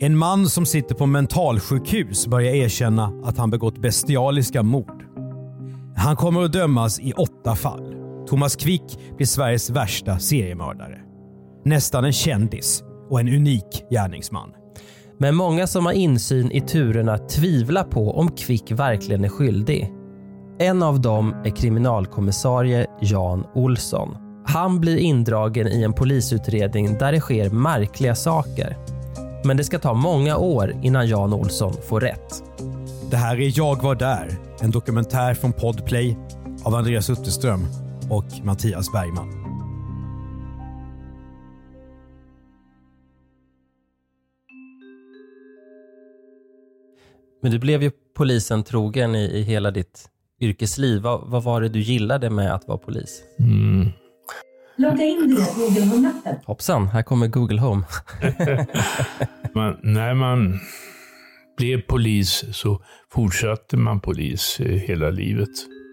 En man som sitter på mentalsjukhus börjar erkänna att han begått bestialiska mord. Han kommer att dömas i åtta fall. Thomas Quick blir Sveriges värsta seriemördare. Nästan en kändis och en unik gärningsman. Men många som har insyn i turerna tvivlar på om Quick verkligen är skyldig. En av dem är kriminalkommissarie Jan Olsson. Han blir indragen i en polisutredning där det sker märkliga saker. Men det ska ta många år innan Jan Olsson får rätt. Det här är Jag var där, en dokumentär från Podplay av Andreas Utterström och Mattias Bergman. Men du blev ju polisen trogen i, i hela ditt yrkesliv. Vad, vad var det du gillade med att vara polis? Logga in via Google Home-appen. Hoppsan, här kommer Google Home. Man, när man blev polis så fortsatte man polis eh, hela livet.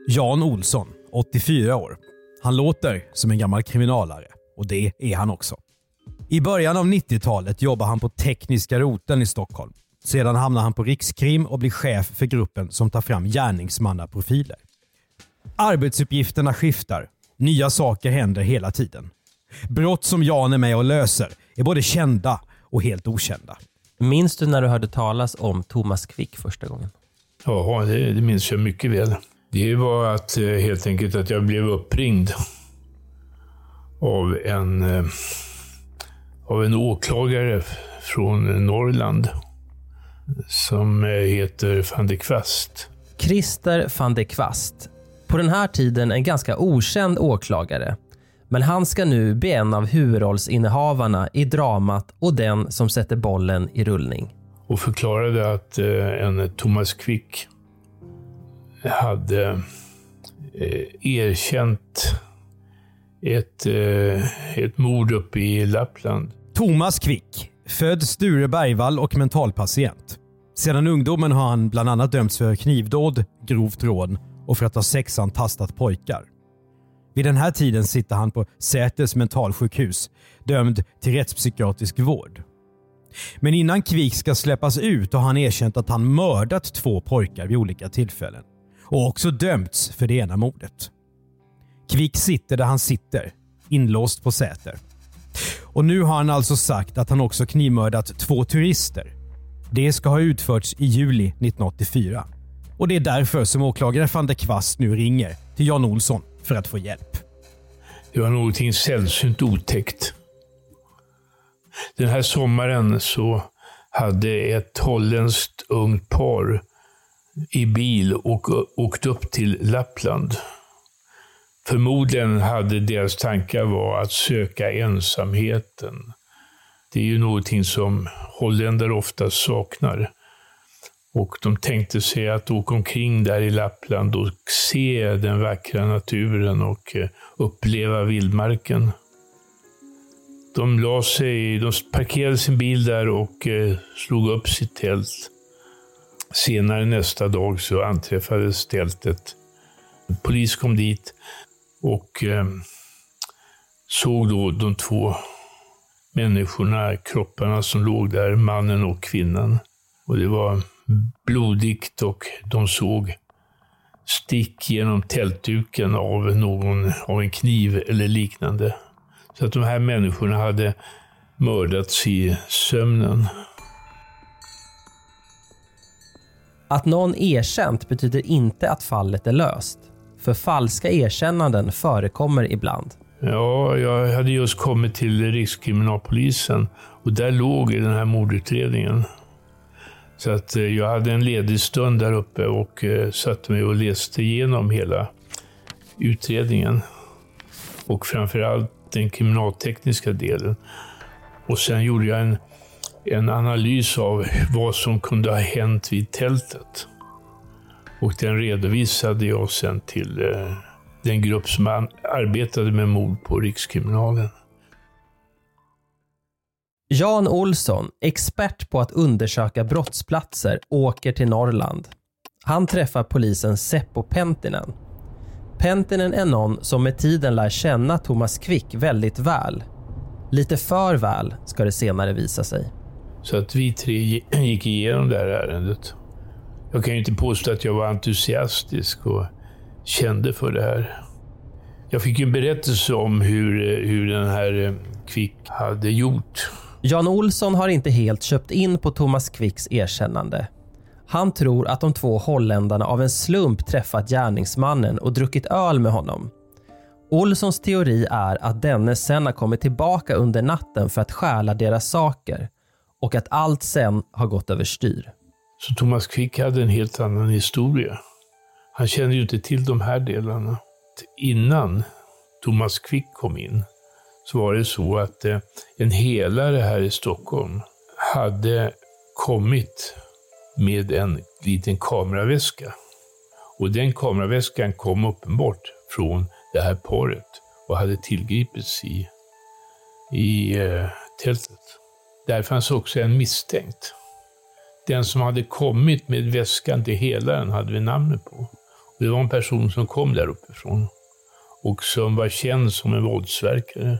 Jan Olsson, 84 år. Han låter som en gammal kriminalare och det är han också. I början av 90-talet jobbar han på Tekniska roteln i Stockholm. Sedan hamnar han på Rikskrim och blir chef för gruppen som tar fram gärningsmannaprofiler. Arbetsuppgifterna skiftar. Nya saker händer hela tiden. Brott som Jan är med och löser är både kända och helt okända. Minns du när du hörde talas om Thomas Quick första gången? Ja, det, det minns jag mycket väl. Det var att eh, helt enkelt att jag blev uppringd av en, eh, av en åklagare från Norrland som eh, heter van de Kvast. Christer van de Kvast. På den här tiden en ganska okänd åklagare. Men han ska nu bli en av huvudrollsinnehavarna i dramat och den som sätter bollen i rullning. och förklarade att eh, en Thomas Quick hade eh, erkänt ett, eh, ett mord uppe i Lappland. Thomas Quick, född Sture Bergvall och mentalpatient. Sedan ungdomen har han bland annat dömts för knivdåd, grovt rån och för att ha sexantastat pojkar. Vid den här tiden sitter han på Säters mentalsjukhus, dömd till rättspsykiatrisk vård. Men innan Quick ska släppas ut har han erkänt att han mördat två pojkar vid olika tillfällen och också dömts för det ena mordet. Quick sitter där han sitter, inlåst på Säter. Och nu har han alltså sagt att han också knivmördat två turister. Det ska ha utförts i juli 1984. Och det är därför som åklagare van der Kvast nu ringer till Jan Olsson för att få hjälp. Det var någonting sällsynt otäckt. Den här sommaren så hade ett holländskt ungt par i bil och åkt upp till Lappland. Förmodligen hade deras tankar var att söka ensamheten. Det är ju någonting som holländare ofta saknar. Och de tänkte sig att åka omkring där i Lappland och se den vackra naturen och eh, uppleva vildmarken. De la sig, de parkerade sin bil där och eh, slog upp sitt tält. Senare nästa dag så anträffades tältet. Polis kom dit och eh, såg då de två människorna, kropparna som låg där, mannen och kvinnan. Och det var blodigt och de såg stick genom tältduken av, någon, av en kniv eller liknande. Så att de här människorna hade mördats i sömnen. Att någon erkänt betyder inte att fallet är löst. För falska erkännanden förekommer ibland. Ja, jag hade just kommit till Rikskriminalpolisen och där låg den här mordutredningen. Så att eh, jag hade en ledig stund där uppe och eh, satte mig och läste igenom hela utredningen. Och framförallt den kriminaltekniska delen. Och sen gjorde jag en en analys av vad som kunde ha hänt vid tältet. Och den redovisade jag sen till eh, den grupp som arbetade med mord på Rikskriminalen. Jan Olsson, expert på att undersöka brottsplatser, åker till Norrland. Han träffar polisen Seppo Pentinen. Pentinen är någon som med tiden lär känna Thomas Quick väldigt väl. Lite för väl ska det senare visa sig. Så att vi tre gick igenom det här ärendet. Jag kan ju inte påstå att jag var entusiastisk och kände för det här. Jag fick ju en berättelse om hur, eh, hur den här eh, Quick hade gjort. Jan Olsson har inte helt köpt in på Thomas Quicks erkännande. Han tror att de två holländarna av en slump träffat gärningsmannen och druckit öl med honom. Olssons teori är att denne sen har kommit tillbaka under natten för att stjäla deras saker och att allt sen har gått överstyr. Så Thomas Quick hade en helt annan historia. Han kände ju inte till de här delarna. Innan Thomas Quick kom in så var det så att eh, en helare här i Stockholm hade kommit med en liten kameraväska. Och den kameraväskan kom uppenbart från det här paret och hade tillgripits i, i eh, tältet. Där fanns också en misstänkt. Den som hade kommit med väskan till helaren hade vi namnet på. Och det var en person som kom där uppifrån och som var känd som en våldsverkare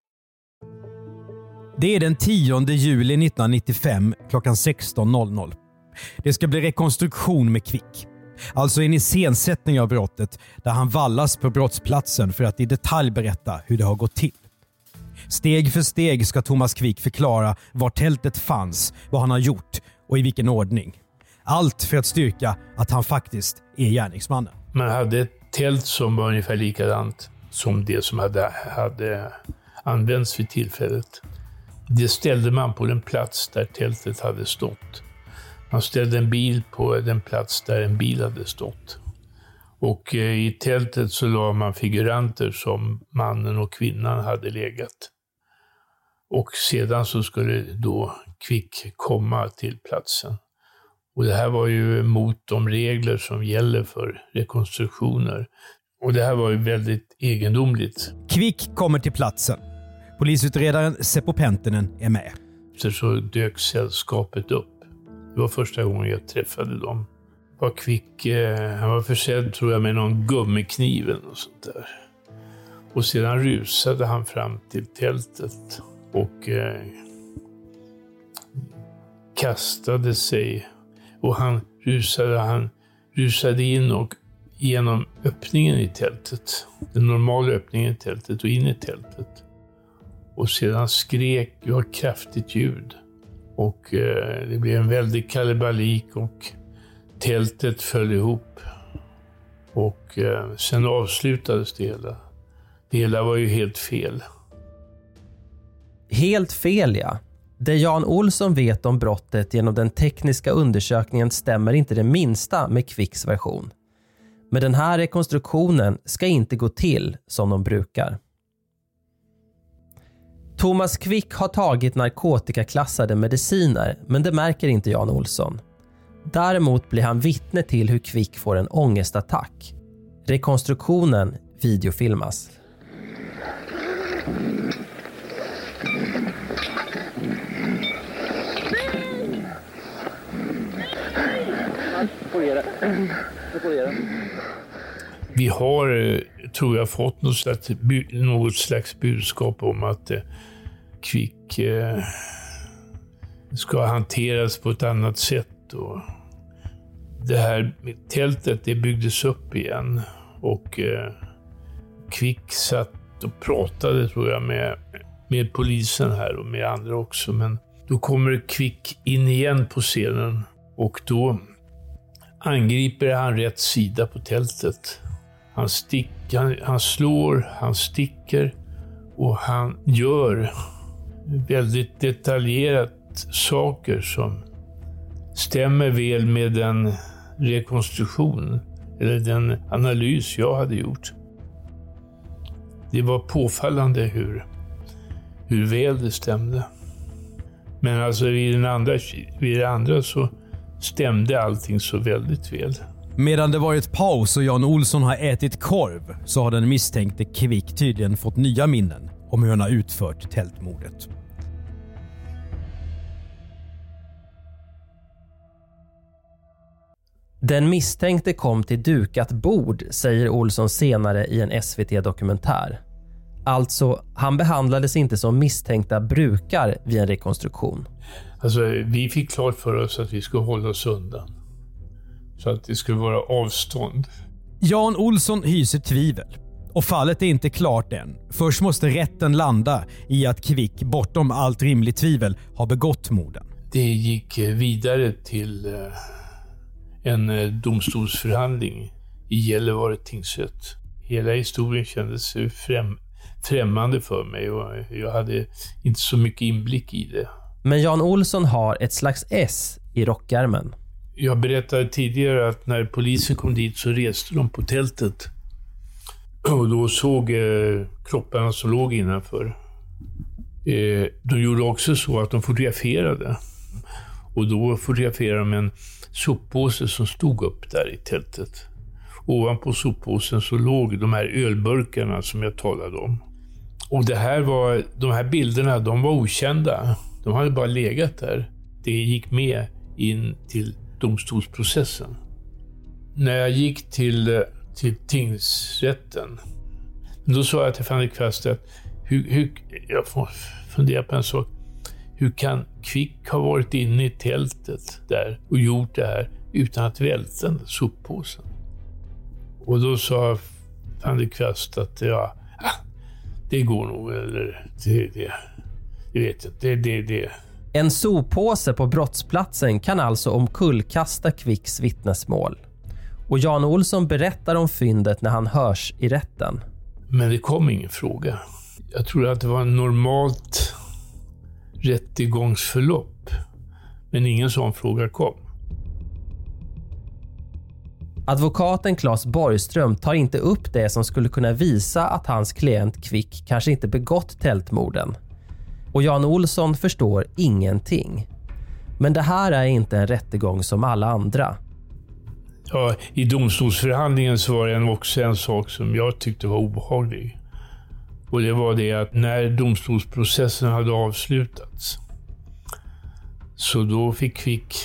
Det är den 10 juli 1995 klockan 16.00. Det ska bli rekonstruktion med Kvick. Alltså en iscensättning av brottet där han vallas på brottsplatsen för att i detalj berätta hur det har gått till. Steg för steg ska Thomas Quick förklara var tältet fanns, vad han har gjort och i vilken ordning. Allt för att styrka att han faktiskt är gärningsmannen. Man hade ett tält som var ungefär likadant som det som hade, hade använts vid tillfället. Det ställde man på den plats där tältet hade stått. Man ställde en bil på den plats där en bil hade stått. Och eh, i tältet så la man figuranter som mannen och kvinnan hade legat. Och sedan så skulle då Kvick komma till platsen. Och det här var ju mot de regler som gäller för rekonstruktioner. Och det här var ju väldigt egendomligt. Kvick kommer till platsen. Polisutredaren Seppo Pentinen är med. Så dök sällskapet upp. Det var första gången jag träffade dem. Var kvick, eh, han var försedd tror jag med någon gummikniv eller något sånt där. Och sedan rusade han fram till tältet och eh, kastade sig. Och han rusade, han rusade in och genom öppningen i tältet. Den normala öppningen i tältet och in i tältet. Och sedan skrek, det var kraftigt ljud. Och eh, det blev en väldig kalabalik och tältet föll ihop. Och eh, sen avslutades det hela. Det hela var ju helt fel. Helt fel ja. Det Jan Olsson vet om brottet genom den tekniska undersökningen stämmer inte det minsta med Kvicks version. Men den här rekonstruktionen ska inte gå till som de brukar. Thomas Quick har tagit narkotikaklassade mediciner, men det märker inte Jan Olsson. Däremot blir han vittne till hur Quick får en ångestattack. Rekonstruktionen videofilmas. det. Nu får du ge det. Vi har, eh, tror jag, fått något slags, något slags budskap om att eh, Kvick eh, ska hanteras på ett annat sätt. Och det här med tältet det byggdes upp igen och Kvick satt och pratade, tror jag, med, med polisen här och med andra också. Men då kommer Kvick in igen på scenen och då angriper han rätt sida på tältet. Han, stick, han, han slår, han sticker och han gör väldigt detaljerat saker som stämmer väl med den rekonstruktion eller den analys jag hade gjort. Det var påfallande hur, hur väl det stämde. Men alltså vid, den andra, vid det andra så stämde allting så väldigt väl. Medan det varit paus och Jan Olsson har ätit korv så har den misstänkte Kvick tydligen fått nya minnen om hur han har utfört tältmordet. Den misstänkte kom till dukat bord, säger Olsson senare i en SVT-dokumentär. Alltså, han behandlades inte som misstänkta brukar vid en rekonstruktion. Alltså, vi fick klart för oss att vi skulle hålla oss undan. Så att det skulle vara avstånd. Jan Olsson hyser tvivel. Och fallet är inte klart än. Först måste rätten landa i att Kvick bortom allt rimligt tvivel har begått morden. Det gick eh, vidare till eh, en eh, domstolsförhandling i Gällivare tingsrätt. Hela historien kändes främ främmande för mig och jag hade inte så mycket inblick i det. Men Jan Olsson har ett slags S i rockärmen. Jag berättade tidigare att när polisen kom dit så reste de på tältet. Och då såg eh, kropparna som låg innanför. Eh, de gjorde också så att de fotograferade. Och då fotograferade de en soppåse som stod upp där i tältet. Ovanpå soppåsen så låg de här ölburkarna som jag talade om. Och det här var, de här bilderna, de var okända. De hade bara legat där. Det gick med in till domstolsprocessen. När jag gick till, till tingsrätten, då sa jag till Fanny Kvast att hur, hur, jag får fundera på en sak. Hur kan Kvick ha varit inne i tältet där och gjort det här utan att välta den soppåsen? Och då sa Fanny Kvast att ja, ah, det går nog, eller det, det, det vet jag inte. Det, det, det, en soppåse på brottsplatsen kan alltså omkullkasta Kvicks vittnesmål. Och Jan Olsson berättar om fyndet när han hörs i rätten. Men det kom ingen fråga. Jag tror att det var en normalt rättegångsförlopp. Men ingen sån fråga kom. Advokaten Claes Borgström tar inte upp det som skulle kunna visa att hans klient Kvick kanske inte begått tältmorden. Och Jan Olsson förstår ingenting. Men det här är inte en rättegång som alla andra. Ja, I domstolsförhandlingen så var det också en sak som jag tyckte var obehaglig. Och det var det att när domstolsprocessen hade avslutats så då fick Kvick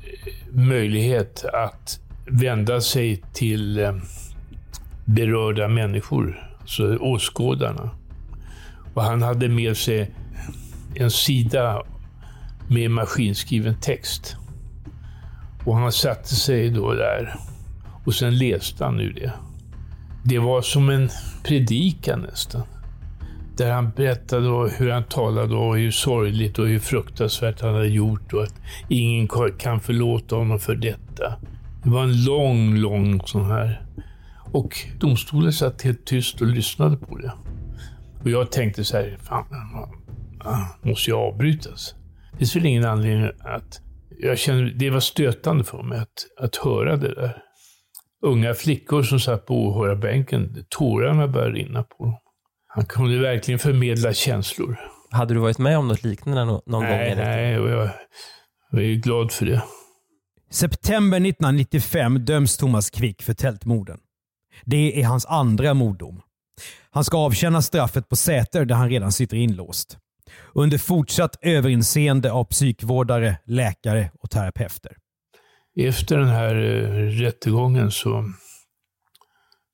eh, möjlighet att vända sig till eh, berörda människor, alltså åskådarna. Och han hade med sig en sida med maskinskriven text. Och han satte sig då där och sen läste han ur det. Det var som en predikan nästan. Där han berättade hur han talade och hur sorgligt och hur fruktansvärt han hade gjort och att ingen kan förlåta honom för detta. Det var en lång, lång sån här. Och domstolen satt helt tyst och lyssnade på det. Och jag tänkte så här, fan, ah, måste jag avbrytas? Det finns väl ingen anledning att... Jag kände, det var stötande för mig att, att höra det där. Unga flickor som satt på åhörarbänken, tårarna började rinna på dem. Han kunde verkligen förmedla känslor. Hade du varit med om något liknande nå- någon gång? Nej, Erik? nej, och jag, jag är glad för det. September 1995 döms Thomas Quick för tältmorden. Det är hans andra morddom. Han ska avtjäna straffet på Säter där han redan sitter inlåst. Under fortsatt överinseende av psykvårdare, läkare och terapeuter. efter den här eh, rättegången så,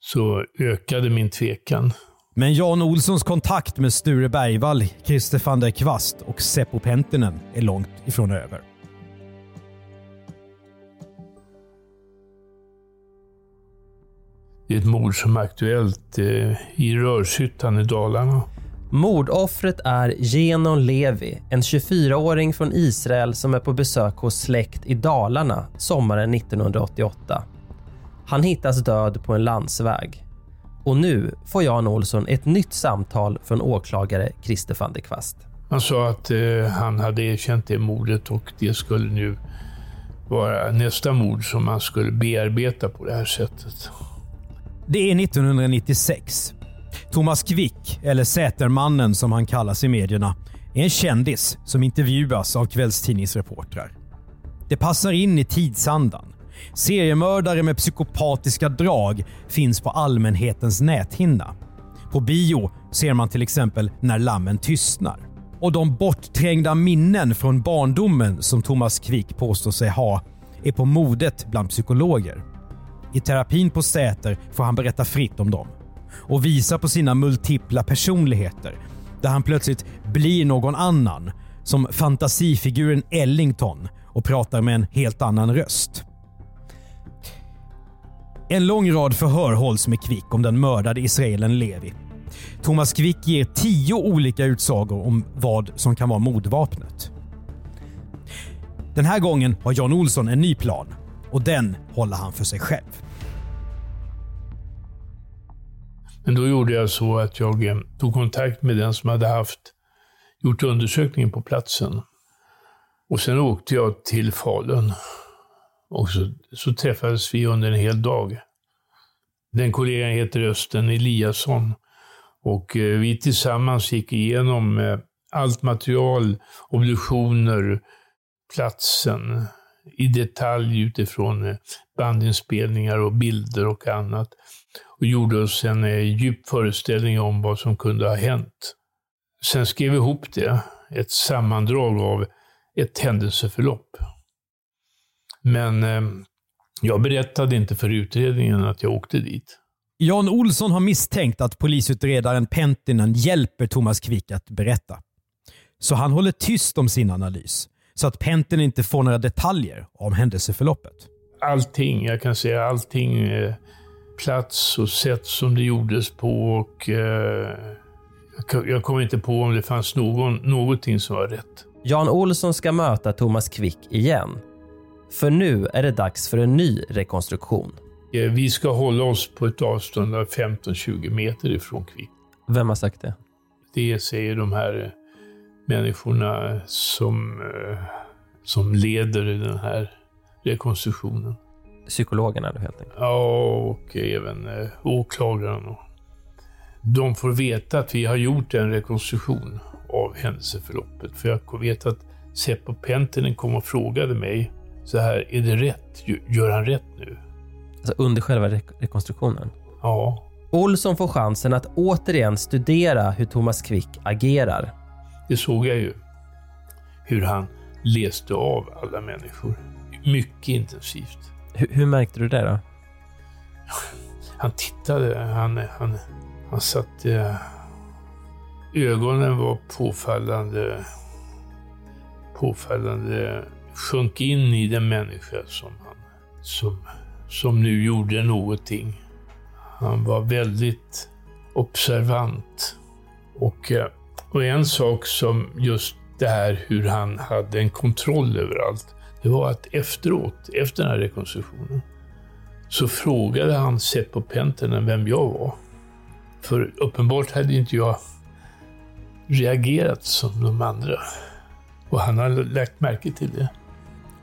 så ökade min tvekan. Men Jan Olssons kontakt med Sture Bergvall, Christer van der Kvast och Seppo Penttinen är långt ifrån över. Ett mord som är aktuellt eh, i Rörshyttan i Dalarna. Mordoffret är Genon Levi, en 24-åring från Israel som är på besök hos släkt i Dalarna sommaren 1988. Han hittas död på en landsväg. Och nu får Jan Olsson ett nytt samtal från åklagare Christer van der Kvast. Han sa att eh, han hade erkänt det mordet och det skulle nu vara nästa mord som man skulle bearbeta på det här sättet. Det är 1996. Thomas Quick, eller Sätermannen som han kallas i medierna, är en kändis som intervjuas av kvällstidningsreportrar. Det passar in i tidsandan. Seriemördare med psykopatiska drag finns på allmänhetens näthinna. På bio ser man till exempel När lammen tystnar. Och de bortträngda minnen från barndomen som Thomas Quick påstår sig ha är på modet bland psykologer. I terapin på Säter får han berätta fritt om dem och visa på sina multipla personligheter där han plötsligt blir någon annan, som fantasifiguren Ellington och pratar med en helt annan röst. En lång rad förhör hålls med Quick om den mördade israelen Levi. Thomas Quick ger tio olika utsagor om vad som kan vara mordvapnet. Den här gången har Jan Olsson en ny plan och den håller han för sig själv. Men då gjorde jag så att jag eh, tog kontakt med den som hade haft, gjort undersökningen på platsen. Och sen åkte jag till Falun. Och så, så träffades vi under en hel dag. Den kollegan heter Östen Eliasson. Och eh, vi tillsammans gick igenom eh, allt material, obduktioner, platsen i detalj utifrån eh, bandinspelningar och bilder och annat. Och gjorde oss en eh, djup föreställning om vad som kunde ha hänt. Sen skrev vi ihop det, ett sammandrag av ett händelseförlopp. Men eh, jag berättade inte för utredningen att jag åkte dit. Jan Olsson har misstänkt att polisutredaren Penttinen hjälper Thomas Quick att berätta. Så han håller tyst om sin analys, så att Penttinen inte får några detaljer om händelseförloppet. Allting, jag kan säga allting, eh, plats och sätt som det gjordes på och eh, jag, kommer inte på om det fanns någon, någonting som var rätt. Jan Olsson ska möta Thomas Quick igen. För nu är det dags för en ny rekonstruktion. Eh, Vi ska hålla oss på ett avstånd av 15-20 meter ifrån Quick. Vem har sagt det? Det säger de här eh, människorna som, eh, som leder den här rekonstruktionen. Psykologerna då helt enkelt? Ja, och även eh, åklagaren. De får veta att vi har gjort en rekonstruktion av händelseförloppet. För jag vet att Seppo Penttinen kom och frågade mig så här, är det rätt? Gör han rätt nu? Alltså under själva re- rekonstruktionen? Ja. Olsson får chansen att återigen studera hur Thomas Quick agerar. Det såg jag ju. Hur han läste av alla människor. Mycket intensivt. Hur, hur märkte du det då? Han tittade, han, han, han satte... Eh, ögonen var påfallande... Påfallande... Sjönk in i den människa som han... Som, som nu gjorde någonting. Han var väldigt observant. Och, eh, och en sak som just det här hur han hade en kontroll över allt. Det var att efteråt, efter den här rekonstruktionen, så frågade han Seppo Penttinen vem jag var. För uppenbart hade inte jag reagerat som de andra. Och han har lagt märke till det.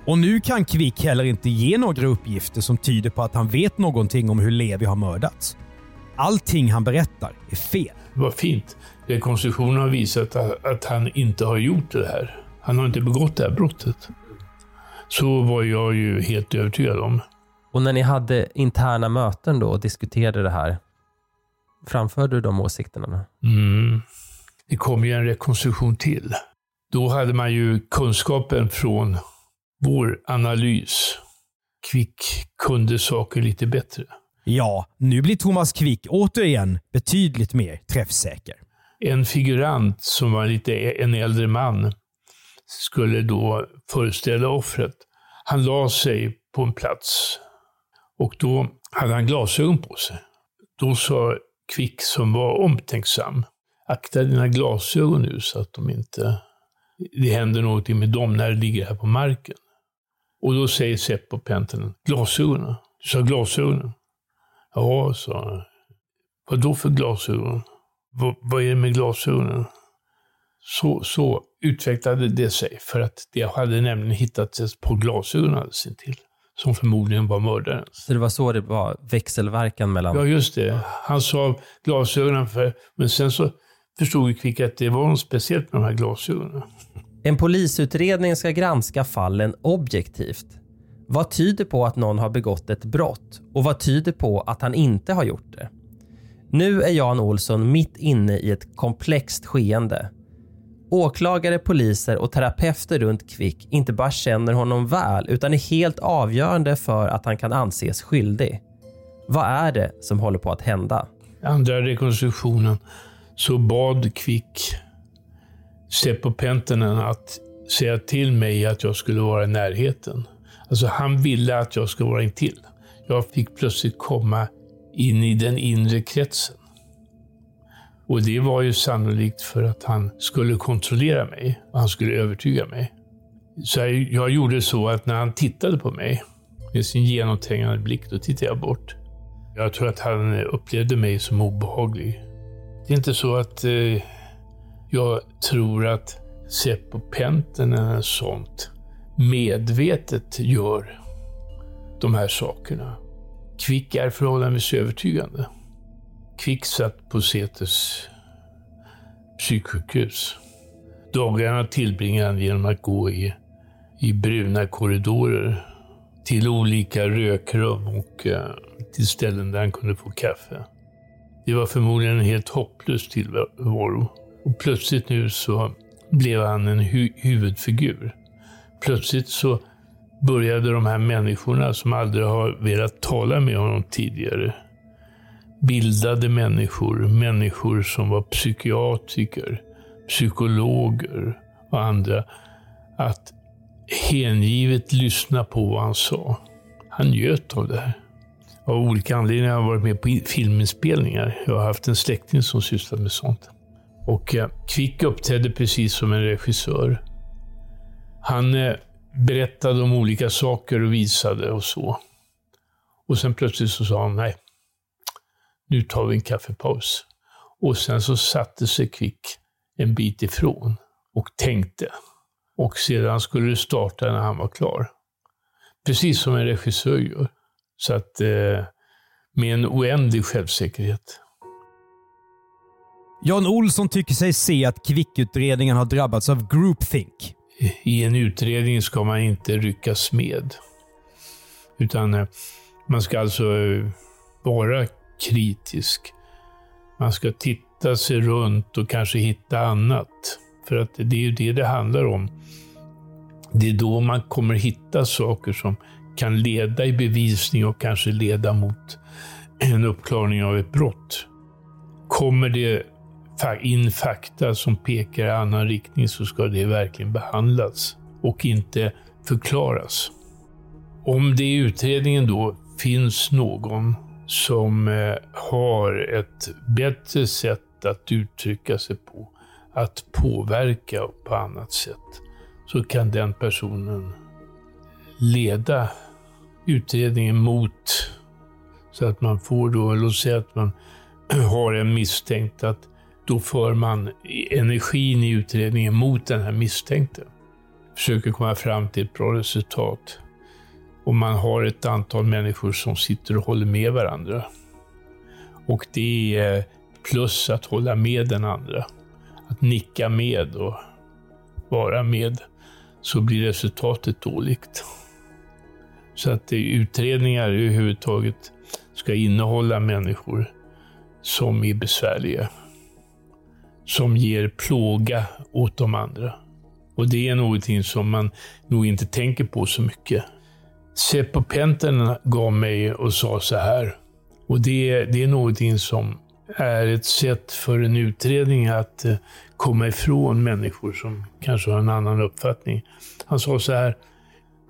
Och nu kan Quick heller inte ge några uppgifter som tyder på att han vet någonting om hur Levi har mördats. Allting han berättar är fel. Vad fint. Rekonstruktionen har visat att, att han inte har gjort det här. Han har inte begått det här brottet. Så var jag ju helt övertygad om. Och när ni hade interna möten då och diskuterade det här, framförde du de åsikterna? Mm. Det kom ju en rekonstruktion till. Då hade man ju kunskapen från vår analys Kvick kunde saker lite bättre. Ja, nu blir Thomas Quick återigen betydligt mer träffsäker. En figurant som var lite en äldre man skulle då föreställa offret. Han la sig på en plats och då hade han glasögon på sig. Då sa Kvick som var omtänksam, akta dina glasögon nu så att de inte, det händer någonting med dem när de ligger här på marken. Och då säger Seppo Penttinen, glasögonen? Du sa glasögonen? Ja, sa han. Vad då för glasögon? V vad är det med glasögonen? Så, så utvecklade det sig, för att det hade nämligen hittats ett par glasögon alldeles intill, som förmodligen var mördarens. Så det var så det var, växelverkan mellan... Ja, just det. Han sa glasögonen, för, men sen så förstod vi Kvick att det var något speciellt med de här glasögonen. En polisutredning ska granska fallen objektivt. Vad tyder på att någon har begått ett brott och vad tyder på att han inte har gjort det? Nu är Jan Olsson mitt inne i ett komplext skeende. Åklagare, poliser och terapeuter runt Kvick inte bara känner honom väl utan är helt avgörande för att han kan anses skyldig. Vad är det som håller på att hända? Andra rekonstruktionen så bad Kvick Seppo Penttinen att säga till mig att jag skulle vara i närheten. Alltså han ville att jag skulle vara intill. Jag fick plötsligt komma in i den inre kretsen. Och det var ju sannolikt för att han skulle kontrollera mig och han skulle övertyga mig. Så jag gjorde så att när han tittade på mig med sin genomträngande blick, då tittade jag bort. Jag tror att han upplevde mig som obehaglig. Det är inte så att eh, jag tror att Seppo Penttinen eller sånt medvetet gör de här sakerna. Kvick är förhållandevis övertygande kvicksatt på Säters psyksjukhus. Dagarna tillbringade han genom att gå i, i bruna korridorer till olika rökrum och uh, till ställen där han kunde få kaffe. Det var förmodligen en helt hopplös tillvaro. Och plötsligt nu så blev han en hu huvudfigur. Plötsligt så började de här människorna som aldrig har velat tala med honom tidigare. Bildade människor, människor som var psykiatriker, psykologer och andra, att hängivet lyssna på vad han sa. Han njöt av det här. Av olika anledningar har jag varit med på filminspelningar. Jag har haft en släkting som sysslat med sånt. Och eh, Kvick uppträdde precis som en regissör. Han eh, berättade om olika saker och visade och så. Och sen plötsligt så sa han, nej, nu tar vi en kaffepaus. Och sen så satte sig Kvick en bit ifrån och tänkte. Och sedan skulle det starta när han var klar. Precis som en regissör gör. Så att, eh, med en oändlig självsäkerhet. Jan Olsson tycker sig se att Kvickutredningen har drabbats av groupthink i en utredning ska man inte ryckas med. Utan eh, man ska alltså eh, vara kritisk. Man ska titta sig runt och kanske hitta annat. För att det är ju det det handlar om. Det är då man kommer hitta saker som kan leda i bevisning och kanske leda mot en uppklarning av ett brott. Kommer det in fakta som pekar i annan riktning så ska det verkligen behandlas och inte förklaras. Om det i utredningen då finns någon som eh, har ett bättre sätt att uttrycka sig på, att påverka på annat sätt, så kan den personen leda utredningen mot så att man får då, låt säga att man har en misstänkt att då för man energin i utredningen mot den här misstänkte. Försöker komma fram till ett bra resultat. Och man har ett antal människor som sitter och håller med varandra. Och det är plus att hålla med den andra. Att nicka med och vara med. Så blir resultatet dåligt. Så att utredningar överhuvudtaget ska innehålla människor som är besvärliga som ger plåga åt de andra. Och det är någonting som man nog inte tänker på så mycket. Seppo Pentinen gav mig och sa så här. Och det, det är någonting som är ett sätt för en utredning att eh, komma ifrån människor som kanske har en annan uppfattning. Han sa så här.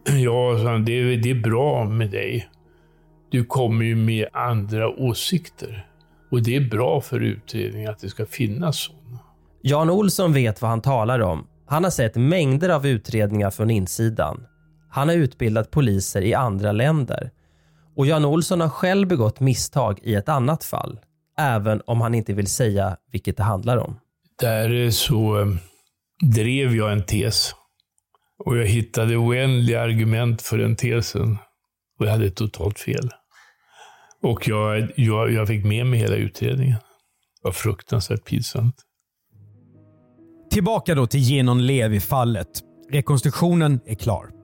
Ja, det, är, det är bra med dig. Du kommer ju med andra åsikter. Och det är bra för utredningen att det ska finnas sådana. Jan Olsson vet vad han talar om. Han har sett mängder av utredningar från insidan. Han har utbildat poliser i andra länder. Och Jan Olsson har själv begått misstag i ett annat fall. Även om han inte vill säga vilket det handlar om. Där så eh, drev jag en tes. Och jag hittade oändliga argument för den tesen. Och jag hade totalt fel. Och jag, jag, jag fick med mig hela utredningen. Det var fruktansvärt pinsamt. Tillbaka då till Genon Levi-fallet. Rekonstruktionen är klar.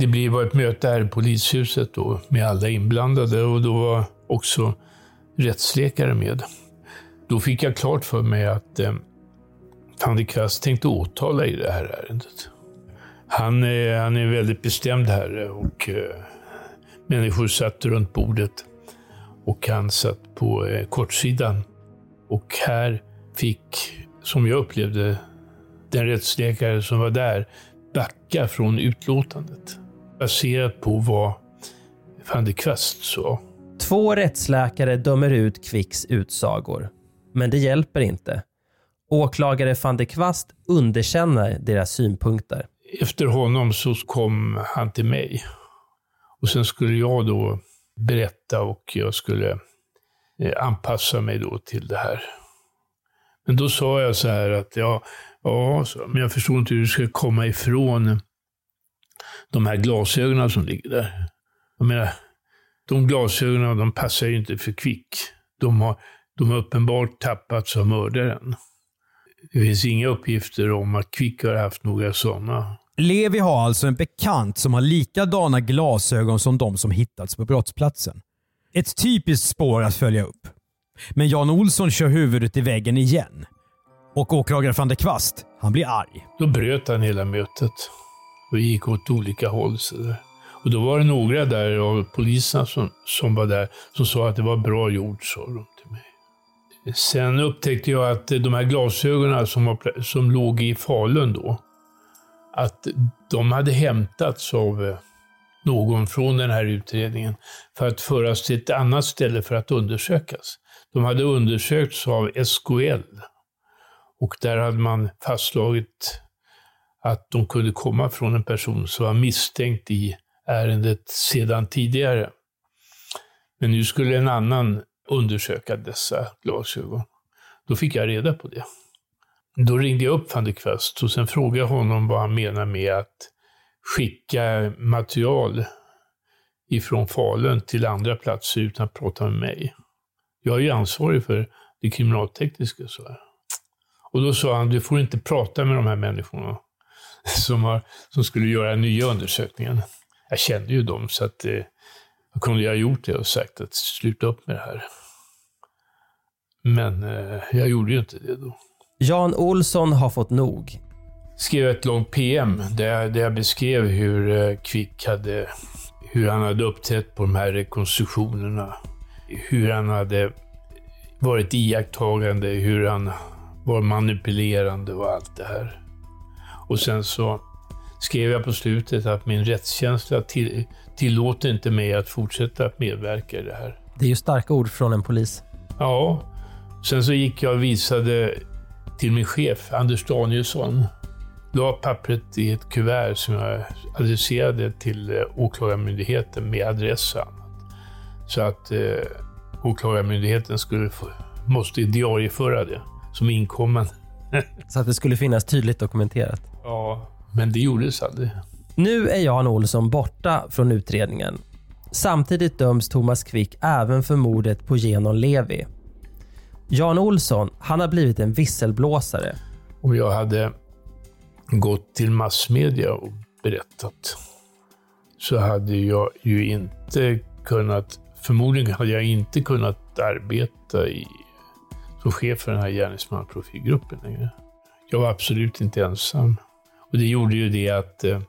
Det blev ett möte här i polishuset då med alla inblandade och då var också rättsläkare med. Då fick jag klart för mig att eh, van Kass tänkte åtala i det här ärendet. Han, eh, han är väldigt bestämd herre och eh, människor satt runt bordet och han satt på eh, kortsidan. Och här fick, som jag upplevde den rättsläkare som var där, backa från utlåtandet. Baserat på vad van de Kvast sa. Två rättsläkare dömer ut Kvicks utsagor. Men det hjälper inte. Åklagare van de Kvast underkänner deras synpunkter. Efter honom så kom han till mig. Och sen skulle jag då berätta och jag skulle eh, anpassa mig då till det här. Men då sa jag så här att ja, ja men jag förstår inte hur du ska komma ifrån de här glasögonen som ligger där. Jag menar, de glasögonen de passar ju inte för Kvick. De har, de har uppenbart tappats av mördaren. Det finns inga uppgifter om att Kvick har haft några sådana. Levi har alltså en bekant som har likadana glasögon som de som hittats på brottsplatsen. Ett typiskt spår att följa upp. Men Jan Olsson kör huvudet i väggen igen. Och åklagare van der Kvast, han blir arg. Då bröt han hela mötet och gick åt olika håll. Så där. Och då var det några där av poliserna som, som var där som sa att det var bra gjort, sa de till mig. Sen upptäckte jag att de här glasögonen som, var, som låg i Falun då, att de hade hämtats av eh, någon från den här utredningen för att föras till ett annat ställe för att undersökas. De hade undersökts av SKL och där hade man fastslagit att de kunde komma från en person som var misstänkt i ärendet sedan tidigare. Men nu skulle en annan undersöka dessa glasögon. Då fick jag reda på det. Då ringde jag upp van der Kvast och sen frågade jag honom vad han menar med att skicka material ifrån Falun till andra platser utan att prata med mig. Jag är ju ansvarig för det kriminaltekniska, så här. Och då sa han, du får inte prata med de här människorna som, har, som skulle göra nya undersökningen. Jag kände ju dem, så att eh, jag kunde ha gjort det och sagt att sluta upp med det här. Men eh, jag gjorde ju inte det då. Jan Olsson har fått nog. Skrev ett långt PM där jag, där jag beskrev hur eh, Kvick hade, hur han hade uppträtt på de här rekonstruktionerna. Hur han hade varit iakttagande, hur han var manipulerande och allt det här. Och sen så skrev jag på slutet att min rättskänsla till, tillåter inte mig att fortsätta att medverka i det här. Det är ju starka ord från en polis. Ja. Sen så gick jag och visade till min chef, Anders Danielsson. La pappret i ett kuvert som jag adresserade till eh, Åklagarmyndigheten med adress. Så att eh, Åklagarmyndigheten skulle få, måste diarieföra det som inkommande. Så att det skulle finnas tydligt dokumenterat. Ja, men det gjordes aldrig. Nu är Jan Olsson borta från utredningen. Samtidigt döms Thomas Quick även för mordet på Genon Levi. Jan Olsson, han har blivit en visselblåsare. Om jag hade gått till massmedia och berättat så hade jag ju inte kunnat, förmodligen hade jag inte kunnat arbeta i, som chef för den här gärningsmannaprofilgruppen längre. Jag var absolut inte ensam. Och det gjorde ju det att eh,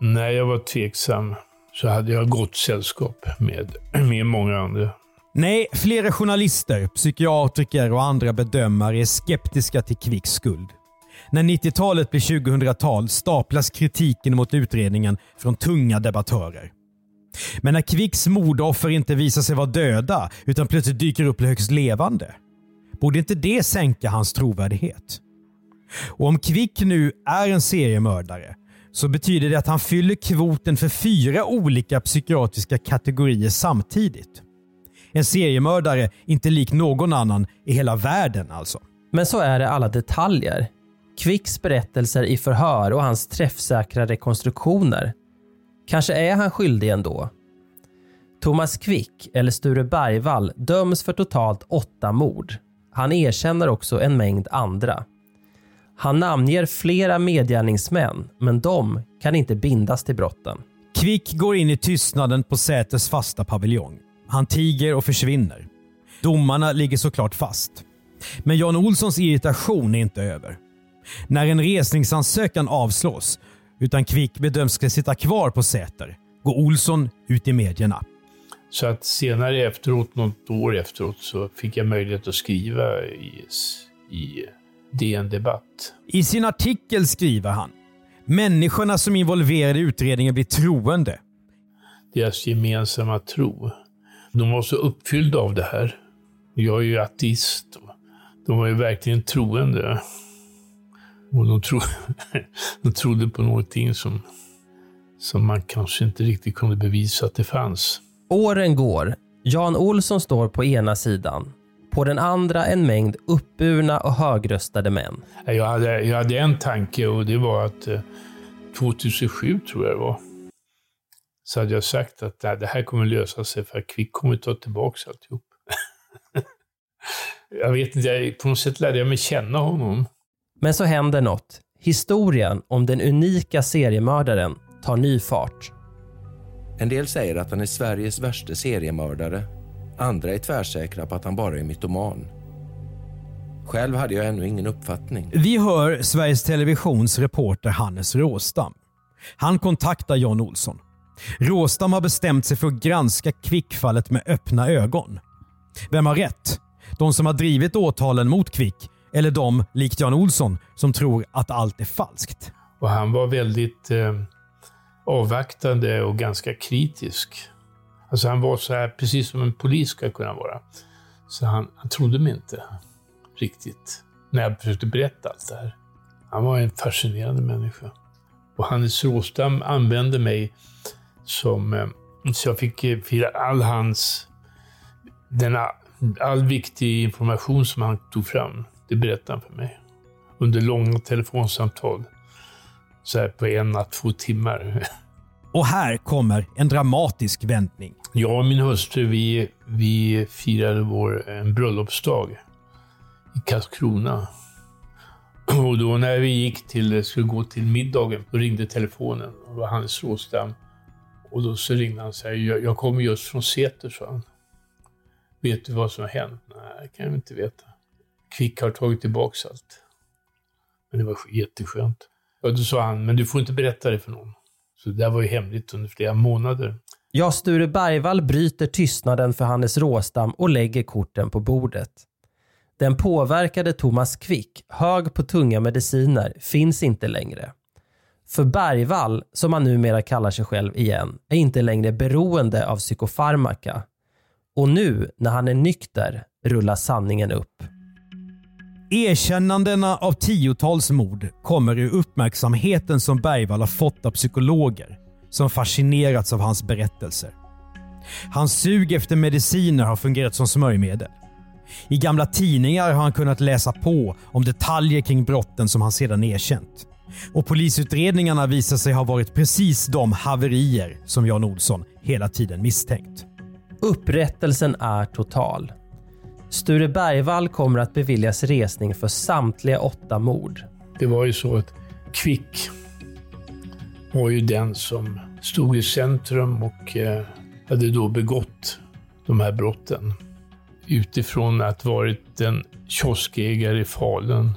När, jag var tveksam så hade jag gott sällskap med, med många andra. Nej, flera journalister, psykiatriker och andra bedömare är skeptiska till Kvicks skuld. När 90-talet blir 2000-tal staplas kritiken mot utredningen från tunga debattörer. Men när Kvicks mordoffer inte visar sig vara döda utan plötsligt dyker upp högst levande, borde inte det sänka hans trovärdighet? Och om Kvick nu är en seriemördare så betyder det att han fyller kvoten för fyra olika psykiatriska kategorier samtidigt. En seriemördare inte lik någon annan i hela världen alltså. Men så är det alla detaljer. Kvicks berättelser i förhör och hans träffsäkra rekonstruktioner. Kanske är han skyldig ändå. Thomas Quick, eller Sture Bergvall, döms för totalt åtta mord. Han erkänner också en mängd andra. Han namnger flera medgärningsmän, men de kan inte bindas till brotten. Kvick går in i tystnaden på Säters fasta paviljong. Han tiger och försvinner. Domarna ligger såklart fast. Men Jan Olssons irritation är inte över. När en resningsansökan avslås, utan Kvick bedöms ska sitta kvar på Säter, går Olsson ut i medierna. Så att senare efteråt, något år efteråt, så fick jag möjlighet att skriva i, i DN Debatt. I sin artikel skriver han “Människorna som involverade i utredningen blir troende. Deras gemensamma tro. De var så uppfyllda av det här. Jag är ju ateist. De var ju verkligen troende. Och de, tro, de trodde på någonting som, som man kanske inte riktigt kunde bevisa att det fanns. Åren går. Jan Olsson står på ena sidan. På den andra en mängd uppburna och högröstade män. Jag hade, jag hade en tanke och det var att 2007 eh, tror jag det var. Så hade jag sagt att det här kommer lösa sig för att Kvick kommer ta tillbaka alltihop. jag vet inte, på något sätt lärde jag mig känna honom. Men så händer något. Historien om den unika seriemördaren tar ny fart. En del säger att han är Sveriges värsta seriemördare. Andra är tvärsäkra på att han bara är mytoman. Själv hade jag ännu ingen uppfattning. Vi hör Sveriges Televisions reporter Hannes Råstam. Han kontaktar Jan Olsson. Råstam har bestämt sig för att granska Kvickfallet med öppna ögon. Vem har rätt? De som har drivit åtalen mot Kvick eller de, likt Jan Olsson, som tror att allt är falskt? Och han var väldigt eh, avvaktande och ganska kritisk. Alltså han var så här, precis som en polis ska kunna vara. Så han, han trodde mig inte riktigt när jag försökte berätta allt det här. Han var en fascinerande människa. Och Hannes Råstam använde mig som... Eh, så jag fick eh, fira all hans... Denna, all viktig information som han tog fram, det berättade han för mig. Under långa telefonsamtal. Så här på en-två timmar. Och här kommer en dramatisk vändning. Jag och min hustru vi, vi firade vår en bröllopsdag i Karlskrona. Och då när vi gick till, skulle gå till middagen, då ringde telefonen. Det var Hans Råstam. Och då så ringde han och sa, jag, jag kommer just från Säter, sa han. Vet du vad som har hänt? Nej, det kan jag inte veta. Kvick har tagit tillbaka allt. Men det var jätteskönt. Och då sa han, men du får inte berätta det för någon. Så det där var ju hemligt under flera månader. Ja, Sture Bergvall bryter tystnaden för Hannes Råstam och lägger korten på bordet. Den påverkade Thomas Quick, hög på tunga mediciner, finns inte längre. För Bergvall, som han numera kallar sig själv igen, är inte längre beroende av psykofarmaka. Och nu, när han är nykter, rullar sanningen upp. Erkännandena av tiotals mord kommer ur uppmärksamheten som Bergvall har fått av psykologer som fascinerats av hans berättelser. Hans sug efter mediciner har fungerat som smörjmedel. I gamla tidningar har han kunnat läsa på om detaljer kring brotten som han sedan erkänt. Och polisutredningarna visar sig ha varit precis de haverier som Jan Olsson hela tiden misstänkt. Upprättelsen är total. Sture Bergvall kommer att beviljas resning för samtliga åtta mord. Det var ju så att Kvick var ju den som stod i centrum och eh, hade då begått de här brotten. Utifrån att varit en kioskägare i Falun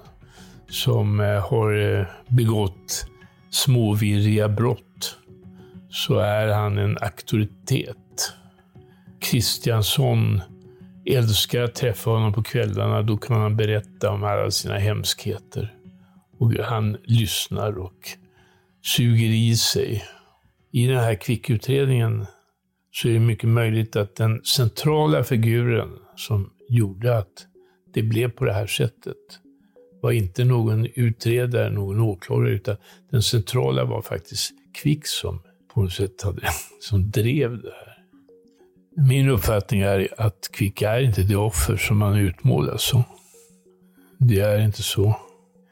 som eh, har eh, begått småvirriga brott så är han en auktoritet. Kristiansson älskar att träffa honom på kvällarna. Då kan han berätta om alla sina hemskheter. Och han lyssnar och suger i sig. I den här kvickutredningen så är det mycket möjligt att den centrala figuren som gjorde att det blev på det här sättet var inte någon utredare, någon åklagare, utan den centrala var faktiskt Kvick som på något sätt hade, som drev det här. Min uppfattning är att Kvick är inte det offer som han utmålas som. Det är inte så.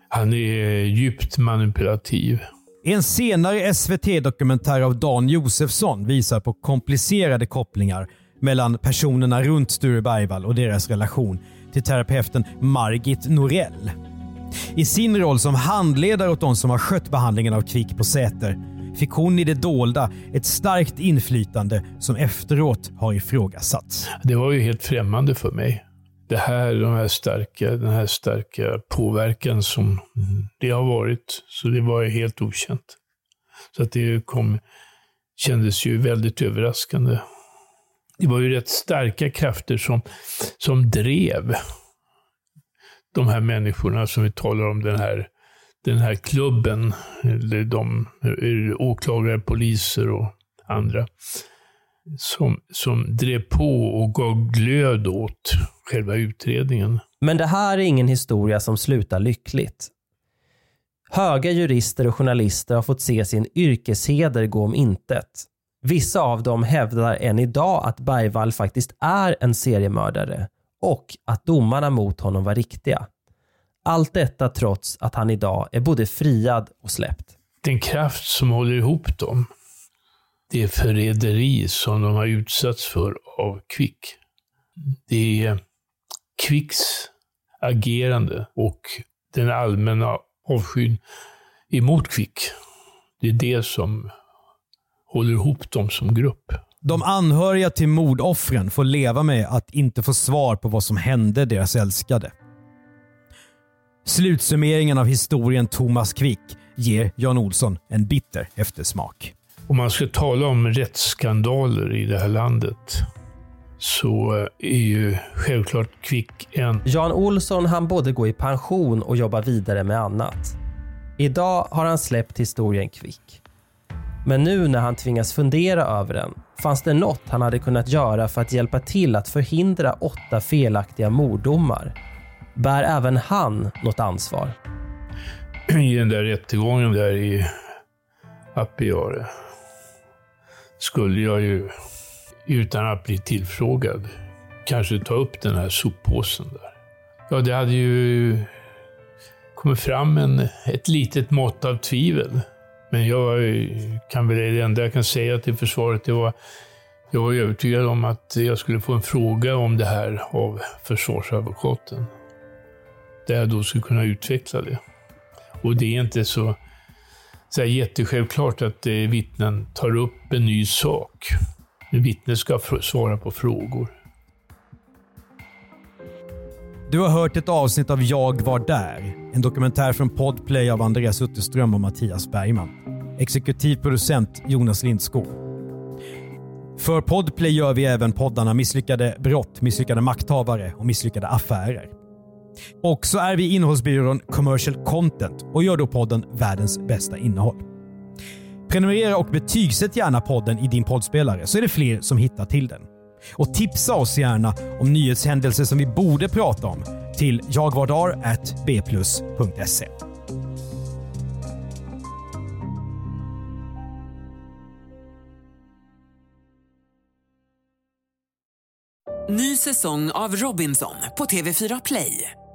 Han är djupt manipulativ. En senare SVT-dokumentär av Dan Josefsson visar på komplicerade kopplingar mellan personerna runt Sture Bergvall och deras relation till terapeuten Margit Norell. I sin roll som handledare åt de som har skött behandlingen av Kvick på Säter fick hon i det dolda ett starkt inflytande som efteråt har ifrågasatts. Det var ju helt främmande för mig. Det här, de här starka, den här starka påverkan som det har varit. Så det var ju helt okänt. Så att det kom, kändes ju väldigt överraskande. Det var ju rätt starka krafter som, som drev de här människorna som vi talar om, den här, den här klubben, eller de eh, åklagare, poliser och andra, som, som drev på och gav glöd åt själva utredningen. Men det här är ingen historia som slutar lyckligt. Höga jurister och journalister har fått se sin yrkesheder gå om intet. Vissa av dem hävdar än idag att Bergvall faktiskt är en seriemördare och att domarna mot honom var riktiga. Allt detta trots att han idag är både friad och släppt. Den kraft som håller ihop dem, det förräderi som de har utsatts för av Kvick. Det är Kvicks agerande och den allmänna avskyn emot Kvick. Det är det som håller ihop dem som grupp. De anhöriga till mordoffren får leva med att inte få svar på vad som hände deras älskade. Slutsummeringen av historien Thomas Quick ger Jan Olsson en bitter eftersmak. Om man ska tala om rättsskandaler i det här landet så är ju självklart Quick en... Jan Olsson han både gå i pension och jobba vidare med annat. Idag har han släppt historien Quick. Men nu när han tvingas fundera över den fanns det något han hade kunnat göra för att hjälpa till att förhindra åtta felaktiga morddomar Bär även han något ansvar? I den där rättegången där i Appiare skulle jag ju, utan att bli tillfrågad, kanske ta upp den här soppåsen där. Ja, det hade ju kommit fram en, ett litet mått av tvivel. Men jag kan väl, det enda jag kan säga till försvaret, det var jag var övertygad om att jag skulle få en fråga om det här av försvarsadvokaten där jag då skulle kunna utveckla det. Och det är inte så, så jättesjälvklart att eh, vittnen tar upp en ny sak. Vittnen ska svara på frågor. Du har hört ett avsnitt av Jag var där. En dokumentär från Podplay av Andreas Utterström och Mattias Bergman. Exekutiv producent Jonas Lindskog. För Podplay gör vi även poddarna Misslyckade brott, Misslyckade makthavare och Misslyckade affärer. Och så är vi innehållsbyrån Commercial Content och gör då podden Världens bästa innehåll. Prenumerera och betygsätt gärna podden i din poddspelare så är det fler som hittar till den. Och tipsa oss gärna om nyhetshändelser som vi borde prata om till jagvardar.bplus.se. Ny säsong av Robinson på TV4 Play.